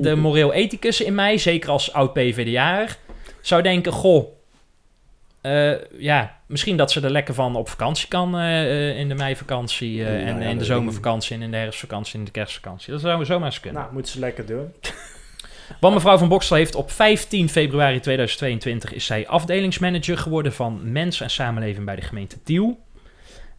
de moreel-ethicus in mij, zeker als oud-PVDA'er, zou denken, goh, eh, ja, misschien dat ze er lekker van op vakantie kan eh, eh, in de meivakantie eh, Ja, en ja, in de zomervakantie en in de herfstvakantie en in de kerstvakantie. Dat zou zomaar eens kunnen. Nou, moeten ze lekker doen. Want mevrouw van Bokstel heeft op 15 februari 2022 is zij afdelingsmanager geworden van Mens en Samenleving bij de gemeente Tiel.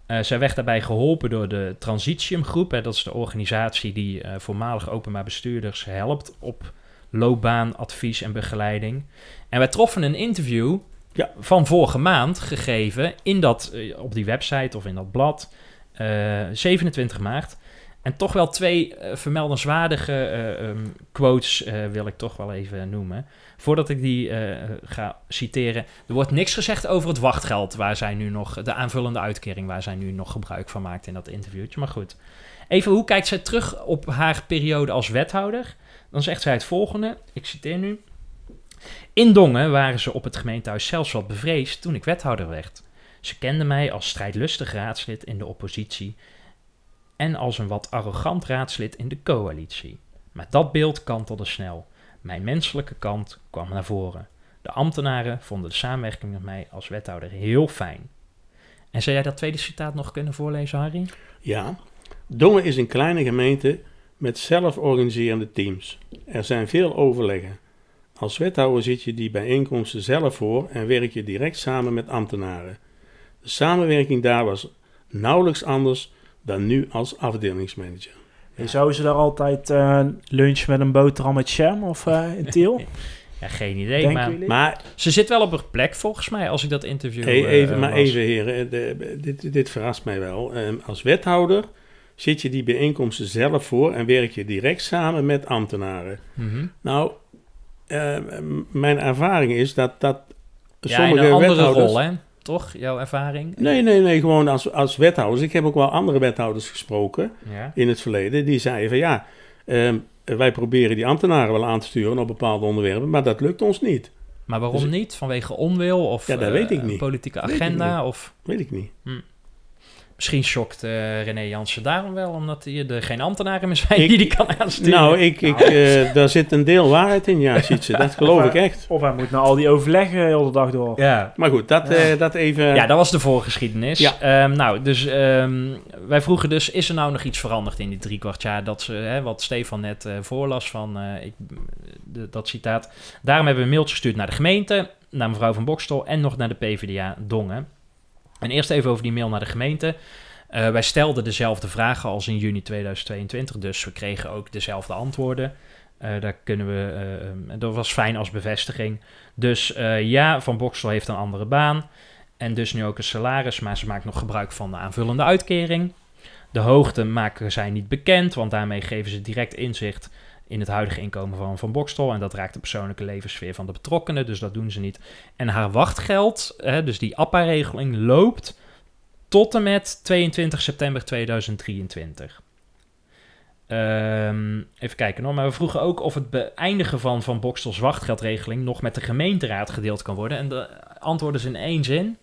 Eh, zij werd daarbij geholpen door de Transitium Groep. Hè, dat is de organisatie die voormalig openbaar bestuurders helpt op loopbaan, advies en begeleiding. En wij troffen een interview Ja. van vorige maand gegeven in dat, eh, op die website of in dat blad, eh, 27 maart. En toch wel twee eh, vermeldenswaardige eh, ehm, quotes eh, wil ik toch wel even noemen. Voordat ik die eh, ga citeren. Er wordt niks gezegd over het wachtgeld waar zij nu nog, de aanvullende uitkering waar zij nu nog gebruik van maakt in dat interviewtje. Maar goed. Even, hoe kijkt zij terug op haar periode als wethouder? Dan zegt zij het volgende, ik citeer nu. In Dongen waren ze op het gemeentehuis zelfs wat bevreesd toen ik wethouder werd. Ze kenden mij als strijdlustig raadslid in de oppositie en als een wat arrogant raadslid in de coalitie. Maar dat beeld kantelde snel. Mijn menselijke kant kwam naar voren. De ambtenaren vonden de samenwerking met mij als wethouder heel fijn. En zou jij dat tweede citaat nog kunnen voorlezen, Harry? Ja. Dongen is een kleine gemeente met zelforganiserende teams. Er zijn veel overleggen. Als wethouder zit je die bijeenkomsten zelf voor en werk je direct samen met ambtenaren. De samenwerking daar was nauwelijks anders dan nu als afdelingsmanager. Hey, Zouden ze daar altijd eh lunch met een boterham met jam of eh, in Tiel? Ja, geen idee, Denken maar jullie? Maar ze zit wel op haar plek volgens mij als ik dat interview Hey, eh, even, maar even heren, de- dit, dit verrast mij wel. Ehm, als wethouder zit je die bijeenkomsten zelf voor en werk je direct samen met ambtenaren. Mhm. Nou, ehm, mijn ervaring is dat, dat Ja, sommige een andere wethouders... rol, hè? Toch, jouw ervaring? Nee, nee, nee, gewoon als, als wethouders. Ik heb ook wel andere wethouders gesproken Ja. in het verleden. Die zeiden van ja, ehm, wij proberen die ambtenaren wel aan te sturen op bepaalde onderwerpen, maar dat lukt ons niet. Maar waarom Dus- niet? Vanwege onwil of Ja, dat eh, weet ik een niet. politieke Weet agenda? Of Weet ik niet. Misschien schokt eh, René Jansen daarom wel, omdat hij er geen ambtenaren meer zijn Ik- die die kan aansturen. Nou, ik, ik, eh, daar zit een deel waarheid in, ja, Sietse. Dat geloof ik echt. Of hij moet naar al die overleggen heel de dag door. ja. Maar goed, dat, Ja. eh, dat even... Ja, dat was de voorgeschiedenis. Ja. Ehm, nou, dus ehm, wij vroegen dus, is er nou nog iets veranderd in die drie kwart jaar? Dat ze, hè, wat Stefan net eh, voorlas van eh, ik, de- dat citaat. Daarom hebben we een mailtje gestuurd naar de gemeente, naar mevrouw van Bokstel en nog naar de PvdA Dongen. En eerst even over die mail naar de gemeente. Eh, wij stelden dezelfde vragen als in juni 2022, dus we kregen ook dezelfde antwoorden. Eh, daar kunnen we, eh, ehm, dat was fijn als bevestiging. Dus ja, Van Bokstel heeft een andere baan. En dus nu ook een salaris, maar ze maakt nog gebruik van de aanvullende uitkering. De hoogte maken zij niet bekend, want daarmee geven ze direct inzicht in het huidige inkomen van Van Bokstel. En dat raakt de persoonlijke levenssfeer van de betrokkenen, dus dat doen ze niet. En haar wachtgeld, hè, dus die APA-regeling, loopt tot en met 22 september 2023. Ehm, even kijken nog, maar we vroegen ook of het beëindigen van Van Bokstels wachtgeldregeling nog met de gemeenteraad gedeeld kan worden. En de antwoorden is in één zin.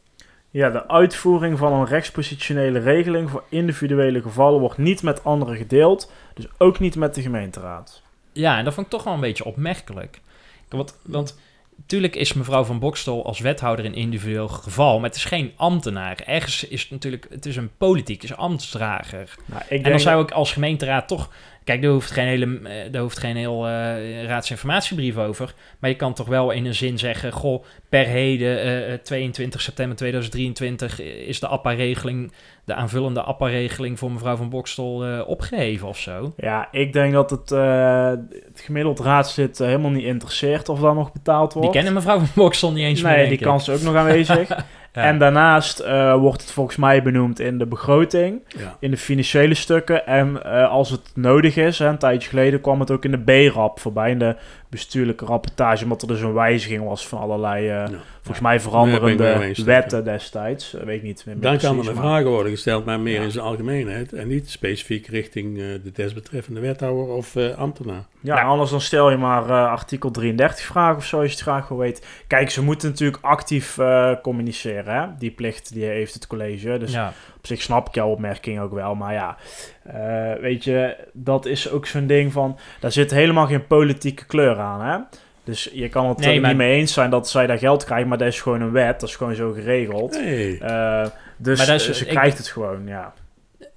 Ja, de uitvoering van een rechtspositionele regeling voor individuele gevallen wordt niet met anderen gedeeld, dus ook niet met de gemeenteraad. Ja, en dat vond ik toch wel een beetje opmerkelijk. Want, want natuurlijk is mevrouw van Bokstel als wethouder een individueel geval, maar het is geen ambtenaar. Ergens is het natuurlijk, het is een politiek, is ambtsdrager. Nou, ik En dan zou ik als gemeenteraad toch... Kijk, daar hoeft geen, hele, eh, daar hoeft geen heel eh, raadsinformatiebrief over. Maar je kan toch wel in een zin zeggen... Goh, per heden, eh, eh, 22 september 2023... is de APA-regeling, de aanvullende APA-regeling... voor mevrouw van Bokstel eh, opgeheven of zo. Ja, ik denk dat het, eh, het gemiddeld raadslid eh, helemaal niet interesseert of daar nog betaald wordt. Die kennen mevrouw van Bokstel niet eens meer, Nee, die kans is ook nog aanwezig. Ja. En daarnaast eh, wordt het volgens mij benoemd in de begroting, Ja. in de financiële stukken. En eh, als het nodig is, hè, een tijdje geleden kwam het ook in de B-rap voorbij, in de bestuurlijke rapportage, omdat er dus een wijziging was van allerlei, eh, volgens mij veranderende eens, wetten destijds. Eh, weet ik niet meer Dan kan er een maar- vragen worden gesteld, maar meer Ja. in zijn algemeenheid. En niet specifiek richting eh, de desbetreffende wethouder of eh, ambtenaar. Ja, anders dan stel je maar eh, artikel 33 vragen of zo, als je het graag wil weten. Kijk, ze moeten natuurlijk actief eh, communiceren, hè? Die plicht die heeft het college. Dus ja. Op zich snap ik jouw opmerking ook wel. Maar ja, eh, weet je, dat is ook zo'n ding van... Daar zit helemaal geen politieke kleur aan, hè? Dus je kan het Nee, er maar- niet mee eens zijn dat zij daar geld krijgen, maar dat is gewoon een wet. Dat is gewoon zo geregeld. Hey. Eh, dus is- eh, ze ik- krijgt het gewoon, ja.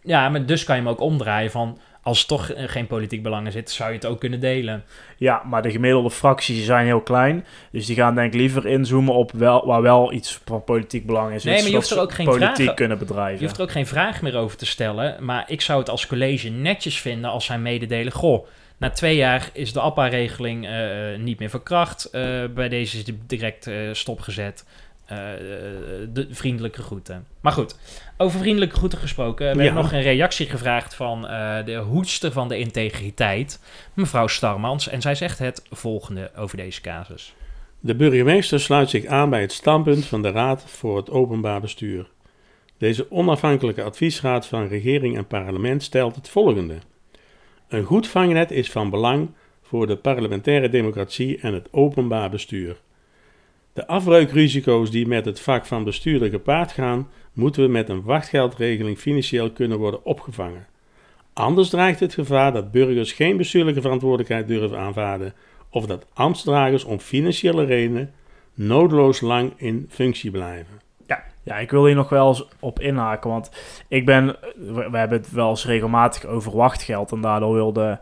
ja, maar dus kan je hem ook omdraaien van... als toch eh, geen politiek belang in zit... zou je het ook kunnen delen. Ja, maar de gemiddelde fracties zijn heel klein. Dus die gaan denk ik liever inzoomen op wel, waar wel iets van politiek belang is. Nee, maar je hoeft er ook geen politiek vragen- kunnen Je bedrijven. hoeft er ook geen vraag meer over te stellen. Maar ik zou het als college netjes vinden als zij mededelen... Goh, na twee jaar is de APA-regeling eh, eh, niet meer van kracht. Bij deze is direct stopgezet. Eh, eh, de vriendelijke groeten. Maar goed, over vriendelijke groeten gesproken. We Ja. hebben nog een reactie gevraagd van eh, de hoedster van de integriteit, mevrouw Starmans. En zij zegt het volgende over deze casus. De burgemeester sluit zich aan bij het standpunt van de Raad voor het Openbaar Bestuur. Deze onafhankelijke adviesraad van regering en parlement stelt het volgende. Een goed vangnet is van belang voor de parlementaire democratie en het openbaar bestuur. De afbreukrisico's die met het vak van bestuurder gepaard gaan, moeten we met een wachtgeldregeling financieel kunnen worden opgevangen. Anders dreigt het gevaar dat burgers geen bestuurlijke verantwoordelijkheid durven aanvaarden of dat ambtsdragers om financiële redenen noodloos lang in functie blijven. Ja, ik wil hier nog wel eens op inhaken, want ik ben, we, we hebben het wel eens regelmatig over wachtgeld en daardoor wil de,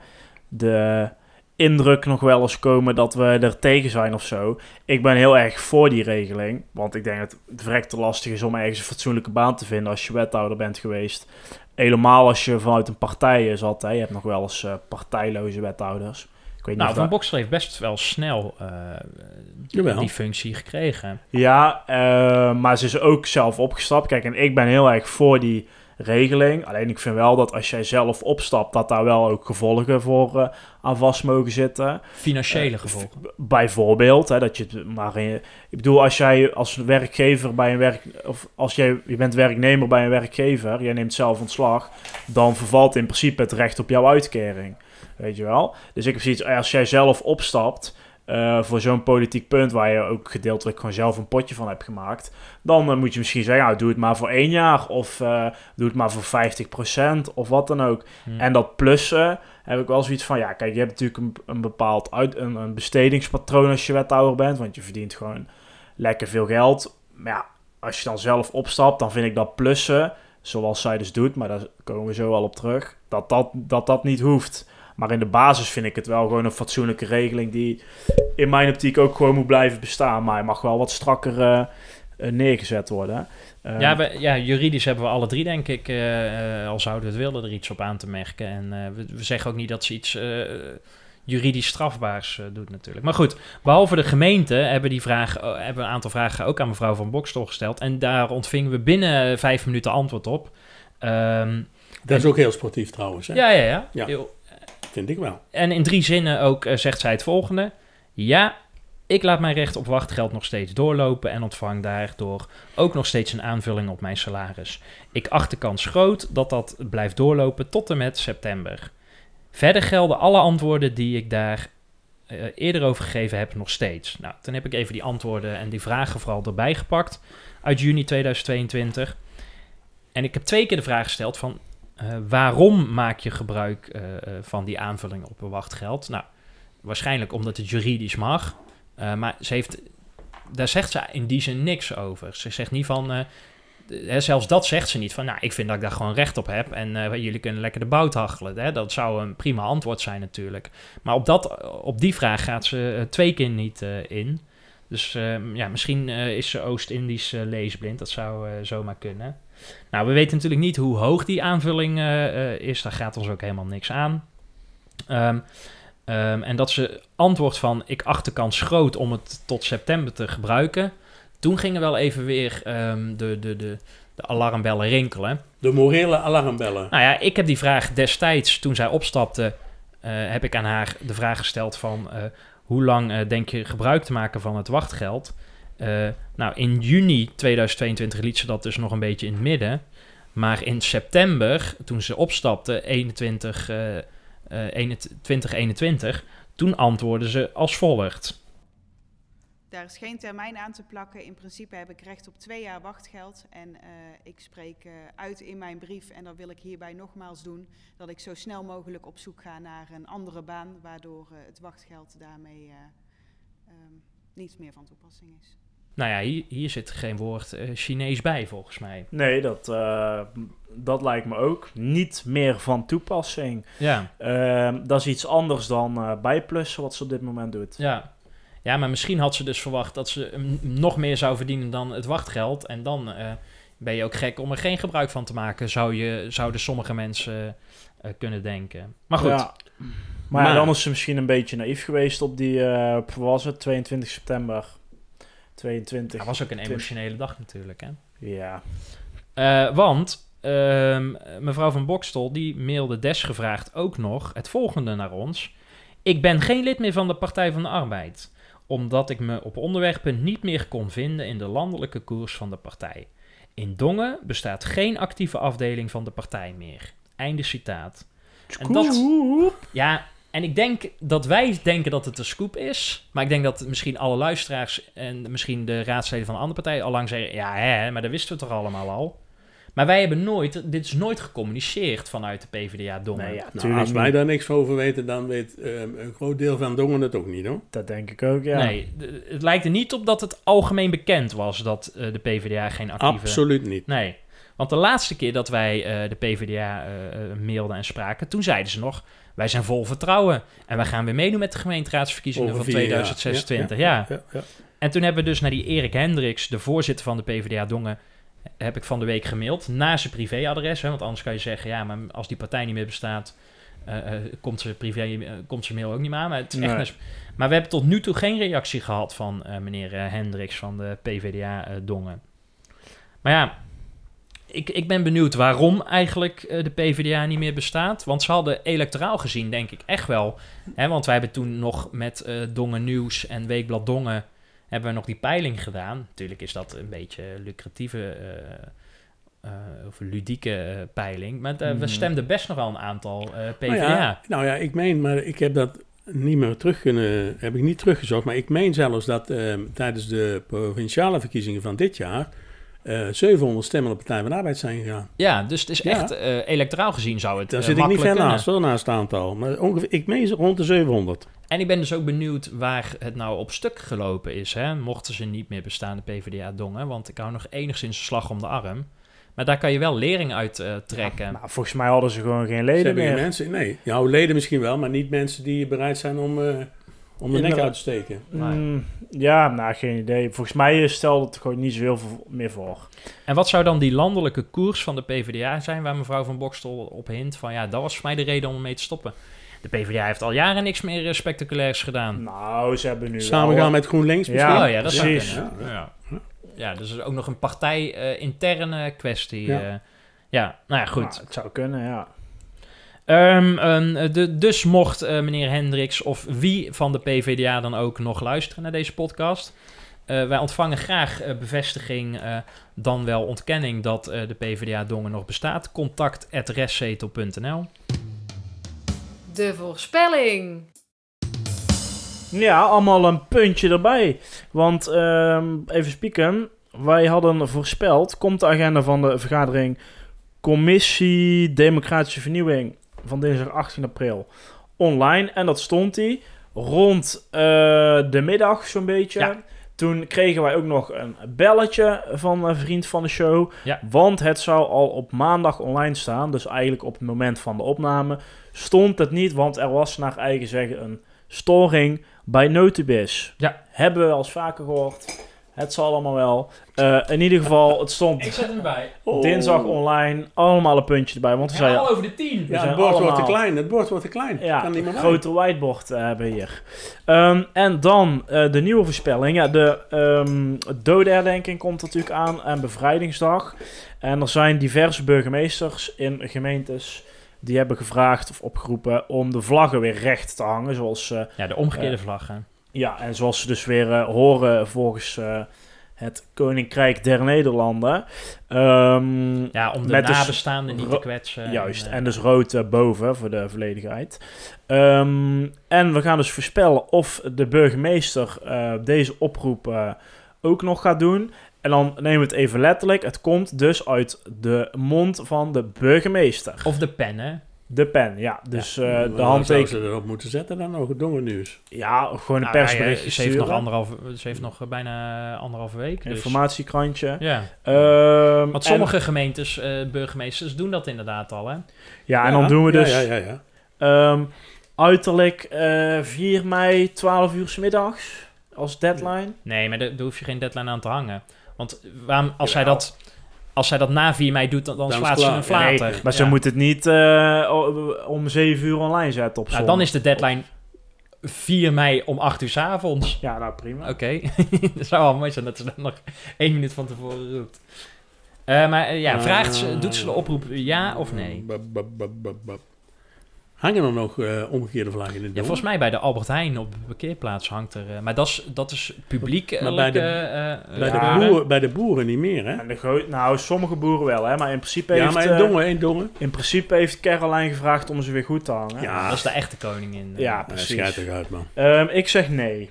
de indruk nog wel eens komen dat we er tegen zijn of zo. Ik ben heel erg voor die regeling, want ik denk dat het verrekt te lastig is om ergens een fatsoenlijke baan te vinden als je wethouder bent geweest. Helemaal als je vanuit een partij zat, hè. je hebt nog wel eens eh, partijloze wethouders. Ik weet niet Nou, Van dat- Boksel heeft best wel snel eh, die functie gekregen. Ja, eh, maar ze is ook zelf opgestapt. Kijk, en ik ben heel erg voor die regeling. Alleen ik vind wel dat als jij zelf opstapt, dat daar wel ook gevolgen voor eh, aan vast mogen zitten. Financiële Eh, gevolgen. Bijvoorbeeld, hè, dat je maar in je- ik bedoel, als jij als werkgever bij een werk, of als jij, je bent werknemer bij een werkgever, jij neemt zelf ontslag, dan vervalt in principe het recht op jouw uitkering. Weet je wel? Dus ik heb zoiets, als jij zelf opstapt eh, voor zo'n politiek punt waar je ook gedeeltelijk gewoon zelf een potje van hebt gemaakt, dan eh, moet je misschien zeggen, nou, doe het maar voor één jaar of eh, doe het maar voor 50% of wat dan ook. Hm. En dat plussen heb ik wel zoiets van, ja, kijk, je hebt natuurlijk een, een bepaald uit, een, een bestedingspatroon als je wethouder bent, want je verdient gewoon lekker veel geld. Maar ja, als je dan zelf opstapt, dan vind ik dat plussen, zoals zij dus doet, maar daar komen we zo al op terug, dat dat, dat, dat niet hoeft. Maar in de basis vind ik het wel gewoon een fatsoenlijke regeling die in mijn optiek ook gewoon moet blijven bestaan. Maar hij mag wel wat strakker eh, eh, neergezet worden. Eh, Ja, we, ja, juridisch hebben we alle drie, denk ik, eh, eh, al zouden we het willen, er iets op aan te merken. En eh, we, we zeggen ook niet dat ze iets... eh, juridisch strafbaars doet natuurlijk. Maar goed, behalve de gemeente hebben, die vraag, hebben een aantal vragen ook aan mevrouw Van Bokstel gesteld. En daar ontvingen we binnen vijf minuten antwoord op. Ehm, Dat is ook heel sportief trouwens, hè? ja, ja, ja. Ja. Heel- vind ik wel. En in drie zinnen ook eh, zegt zij het volgende. Ja, ik laat mijn recht op wachtgeld nog steeds doorlopen en ontvang daardoor ook nog steeds een aanvulling op mijn salaris. Ik acht de kans groot dat dat blijft doorlopen tot en met september. Verder gelden alle antwoorden die ik daar eh, eerder over gegeven heb nog steeds. Nou, toen heb ik even die antwoorden en die vragen vooral erbij gepakt uit juni 2022. En ik heb twee keer de vraag gesteld van eh, waarom maak je gebruik eh, eh, van die aanvulling op wachtgeld? Nou, waarschijnlijk omdat het juridisch mag. Maar ze heeft, daar zegt ze in die zin niks over. Ze zegt niet van, zelfs dat zegt ze niet van, nou, ik vind dat ik daar gewoon recht op heb en jullie kunnen lekker de bout hachelen. Hè? Dat zou een prima antwoord zijn natuurlijk. Maar op, dat, op die vraag gaat ze twee keer niet in. Dus eh, ja, misschien eh, is ze Oost-Indisch eh, leesblind. Dat zou eh, zomaar kunnen. Nou, we weten natuurlijk niet hoe hoog die aanvulling is. Daar gaat ons ook helemaal niks aan. Ehm, ehm, en dat ze antwoord van ik acht de kans groot om het tot september te gebruiken. Toen gingen wel even weer ehm, de, de, de, de alarmbellen rinkelen. De morele alarmbellen. Nou ja, ik heb die vraag destijds, toen zij opstapte, heb ik aan haar de vraag gesteld van... hoe lang eh, denk je gebruik te maken van het wachtgeld? Eh, nou, in juni 2022 liet ze dat dus nog een beetje in het midden. Maar in september, toen ze opstapte, 21, eh, eh, 21 2021... toen antwoordde ze als volgt. Daar is geen termijn aan te plakken. In principe heb ik recht op twee jaar wachtgeld. En eh, ik spreek eh, uit in mijn brief, en dat wil ik hierbij nogmaals doen, dat ik zo snel mogelijk op zoek ga naar een andere baan, waardoor eh, het wachtgeld daarmee eh, ehm, niet meer van toepassing is. Nou ja, hier, hier zit geen woord eh, Chinees bij, volgens mij. Nee, dat, eh, dat lijkt me ook. Niet meer van toepassing. Ja, Ehm, dat is iets anders dan eh, bijplussen wat ze op dit moment doet. ja. Ja, maar misschien had ze dus verwacht dat ze nog meer zou verdienen dan het wachtgeld. En dan eh, ben je ook gek om er geen gebruik van te maken, zou je, zouden sommige mensen eh, kunnen denken. Maar goed, Ja. Maar, dan is ze misschien een beetje naïef geweest op die, eh, op, wat was het, 22 september 22. dat was ook een emotionele dag natuurlijk. Hè? Ja, Eh, want ehm, mevrouw van Bokstel die mailde desgevraagd ook nog het volgende naar ons. Ik ben geen lid meer van de Partij van de Arbeid, omdat ik me op onderwerpen niet meer kon vinden in de landelijke koers van de partij. In Dongen bestaat geen actieve afdeling van de partij meer. Einde citaat. En dat, ja, en ik denk dat wij denken dat het een scoop is. Maar ik denk dat misschien alle luisteraars en misschien de raadsleden van de andere partijen al lang zeggen... Ja, hè, maar dat wisten we toch allemaal al? Maar wij hebben nooit, dit is nooit gecommuniceerd vanuit de PvdA Dongen. nee, ja, Nou, als wij daar niks over weten, dan weet ehm, een groot deel van Dongen het ook niet, hoor. Dat denk ik ook, ja. Nee, het lijkt er niet op dat het algemeen bekend was dat eh, de PvdA geen actieve... Absoluut niet. Nee, want de laatste keer dat wij eh, de PvdA eh, mailden en spraken, toen zeiden ze nog... Wij zijn vol vertrouwen en wij gaan weer meedoen met de gemeenteraadsverkiezingen Over van vier jaar. 2026. Ja, ja, ja. En toen hebben we dus naar die Erik Hendricks, de voorzitter van de PvdA Dongen, heb ik van de week gemaild. Naar zijn privéadres, hè, want anders kan je zeggen, ja, maar als die partij niet meer bestaat, eh, eh, komt, zijn privé, eh, komt zijn mail ook niet meer aan. Maar, het is echt een maar we hebben tot nu toe geen reactie gehad van meneer Hendricks van de PvdA Dongen. Maar ja, ik, ik ben benieuwd waarom eigenlijk de PvdA niet meer bestaat. Want ze hadden electoraal gezien, denk ik, echt wel. Hè, want wij hebben toen nog met Dongen Nieuws en Weekblad Dongen... hebben we nog die peiling gedaan. Natuurlijk is dat een beetje lucratieve eh, eh, of ludieke eh, peiling. Maar we Mhm. stemden best nog wel een aantal PvdA. Nou ja, nou ja, ik meen, maar ik heb dat niet meer terug kunnen, heb ik niet teruggezocht. Maar ik meen zelfs dat tijdens de provinciale verkiezingen van dit jaar eh 700 stemmen op de Partij van de Arbeid zijn gegaan. Ja, dus het is Ja. echt, eh, electoraal gezien zou het Daar eh, zit ik niet ver naast, hoor, naast het aantal. Maar ongeveer, ik meen ze rond de 700. En ik ben dus ook benieuwd waar het nou op stuk gelopen is. Hè? Mochten ze niet meer bestaan, de PvdA Dongen. Want ik hou nog enigszins een slag om de arm. Maar daar kan je wel lering uit eh, trekken. Nou, volgens mij hadden ze gewoon geen Ze leden hebben geen meer. mensen, nee, jouw leden misschien wel, maar niet mensen die bereid zijn om, eh, om de nek uit te steken. Mm, ja, nou, geen idee. Volgens mij stelde het gewoon niet zoveel voor- meer voor. En wat zou dan die landelijke koers van de PvdA zijn... waar mevrouw van Bokstel op hint van... ja, dat was voor mij de reden om ermee te stoppen. de PvdA heeft al jaren niks meer eh, spectaculairs gedaan. Nou, ze hebben nu Samen gaan met GroenLinks misschien? Ja, oh ja, dat zou precies. kunnen. Ja, Ja, ja. dus is ook nog een partij-interne kwestie. Ja. Ja. ja, nou ja, goed. Nou, het zou kunnen, ja. Ehm, ehm, de, dus mocht eh, meneer Hendricks of wie van de PvdA dan ook nog luisteren naar deze podcast. eh, wij ontvangen graag eh, bevestiging, eh, dan wel ontkenning dat eh, de PvdA Dongen nog bestaat. Contact De voorspelling. Ja, allemaal een puntje erbij. Want, ehm, even spieken, wij hadden voorspeld, komt de agenda van de vergadering Commissie Democratische Vernieuwing van dinsdag 18 april online. En dat stond die rond eh, de middag zo'n beetje. Ja. Toen kregen wij ook nog een belletje van een vriend van de show. Ja. Want het zou al op maandag online staan. Dus eigenlijk op het moment van de opname stond het niet. Want er was naar eigen zeggen een storing bij Notibis. Ja. Hebben we al eens vaker gehoord. Het zal allemaal wel. Eh, in ieder geval, het stond zet hem bij. dinsdag online. Allemaal een puntje erbij. Want we zeiden, over de tien. We Ja, zijn het bord wordt te klein. Het bord wordt te klein. ja, kan niet meer groter whiteboard eh, hebben we hier. Ehm, en dan eh, de nieuwe voorspelling. Ja, de ehm dodenherdenking komt natuurlijk aan en bevrijdingsdag. En er zijn diverse burgemeesters in gemeentes die hebben gevraagd of opgeroepen om de vlaggen weer recht te hangen. Zoals, eh, Ja, de omgekeerde Eh, vlag. Ja, en zoals ze dus weer eh, horen volgens eh, het Koninkrijk der Nederlanden. Ehm, Ja, om de dus nabestaanden niet te kwetsen. Juist, eh, en dus rood boven voor de volledigheid. Ehm, en we gaan dus voorspellen of de burgemeester deze oproep ook nog gaat doen. En dan nemen we het even letterlijk. Het komt dus uit de mond van de burgemeester. Of de pen, hè? De pen, ja. Dus eh, Waar de handtekening. ze erop moeten zetten dan nog het dongennieuws. Ja, gewoon een Nou, persbericht. ja, ze, heeft nog anderhalf, ze heeft nog bijna anderhalve week. Dus. Informatiekrantje. Ja. Ehm, Want en- sommige gemeentes, eh, burgemeesters, doen dat inderdaad al, hè? Ja, en dan doen we dus Ja, ja, ja. ehm, uiterlijk eh 4 mei, 12 uur 's middags als deadline. Nee, maar daar daar hoef je geen deadline aan te hangen. Want waarom, als, zij dat, als zij dat na 4 mei doet, dan, dan Dan is slaat ze een flater. Nee, maar ze moet het niet eh, o- om 7 uur online zetten op Nou, dan is de deadline 4 mei om 8 uur 's avonds. Ja, nou prima. Oké, dat zou wel mooi zijn dat ze dat nog één minuut van tevoren roept. Eh, maar eh, ja, vraagt ze, doet ze de oproep ja of nee? Hangen er nog eh, omgekeerde vlaggen in de Ja, volgens mij bij de Albert Heijn op de parkeerplaats hangt er... eh, maar dat is, dat is publiek. eh, Maar bij de- eh, bij, Ja. de boeren, bij de boeren niet meer, hè? En de nou, sommige boeren wel, hè, maar in principe Ja, heeft, maar in Dongen, in Dongen. in principe heeft Caroline gevraagd om ze weer goed te hangen. Ja, Dat is de echte koningin. eh. Ja, Ja, precies. schijt eruit, man. Ehm, ik zeg nee.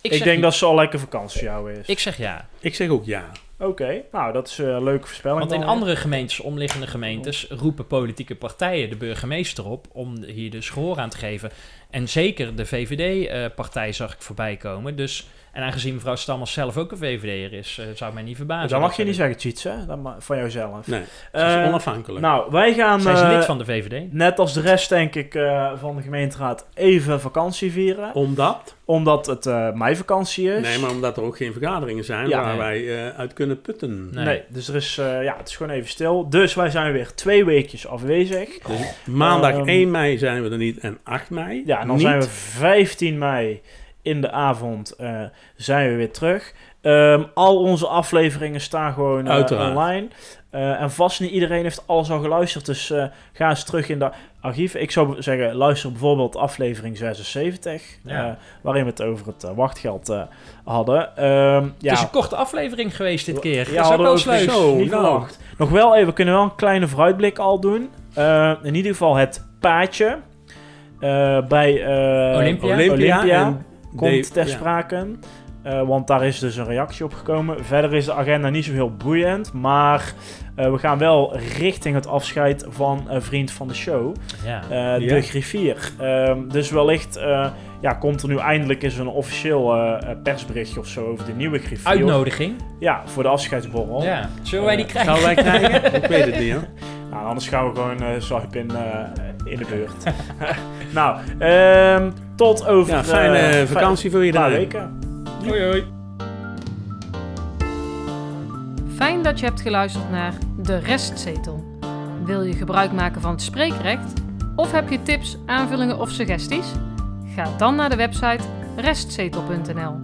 Ik, zeg, denk dat ze al lekker vakantie voor jou is. Ik zeg ja. Ik zeg ook ja. Oké, nou dat is eh, een leuke voorspelling. Want in dan. andere gemeentes, omliggende gemeentes, roepen politieke partijen de burgemeester op om hier dus gehoor aan te geven. En zeker de VVD-partij zag ik voorbij komen. Dus, en aangezien mevrouw Stammers zelf ook een VVD'er is, eh, zou mij niet verbazen. Dat mag je ze- niet zeggen, Cheats, hè? Dat ma- van jouzelf. Nee, Eh, dat is onafhankelijk. nou, wij gaan Zij is eh, lid van de VVD. net als de rest, denk ik, eh, van de gemeenteraad even vakantie vieren. Omdat? Omdat het eh meivakantie is. Nee, maar omdat er ook geen vergaderingen zijn Ja, waar nee. wij eh, uit kunnen putten. Nee. Nee, dus er is, eh, ja, het is gewoon even stil. Dus wij zijn weer twee weekjes afwezig. Dus maandag Ehm, 1 mei zijn we er niet en 8 mei. Ja, en dan niet. zijn we 15 mei in de avond eh, zijn we weer terug. Ehm, al onze afleveringen staan gewoon eh, Uiteraard. online. Eh, en vast niet iedereen heeft alles al geluisterd. Dus eh, ga eens terug in de archieven. Ik zou zeggen, luister bijvoorbeeld aflevering 76. Ja. eh, waarin we het over het wachtgeld eh, hadden. Ehm, Het ja, is een korte aflevering geweest dit keer. Ja, dat is ook wel niet nou. verwacht. Nog wel even, we kunnen wel een kleine vooruitblik al doen. Eh, in ieder geval het paadje eh, bij eh, Olympia. Olympia, en komt Dave- ter ja. sprake. Eh, want daar is dus een reactie op gekomen. Verder is de agenda niet zo heel boeiend. Maar eh, we gaan wel richting het afscheid van een vriend van de show. Ja. eh, Ja. De griffier. Ehm, dus wellicht eh, ja, komt er nu eindelijk eens een officieel persberichtje of zo over de nieuwe griffier. Uitnodiging. Ja, voor de afscheidsborrel. Ja. Zullen wij die krijgen? Zouden wij krijgen? ik weet het niet, hoor. Nou, anders gaan we gewoon eh swipe in, eh, in de buurt. nou, ehm, tot over... Ja, fijne eh, vakantie voor Een paar iedereen. weken. Hoi hoi. Fijn dat je hebt geluisterd naar De Restzetel. Wil je gebruik maken van het spreekrecht? Of heb je tips, aanvullingen of suggesties? Ga dan naar de website restzetel.nl.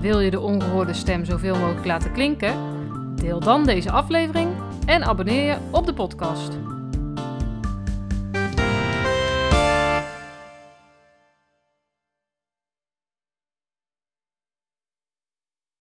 Wil je de ongehoorde stem zoveel mogelijk laten klinken? Deel dan deze aflevering en abonneer je op de podcast.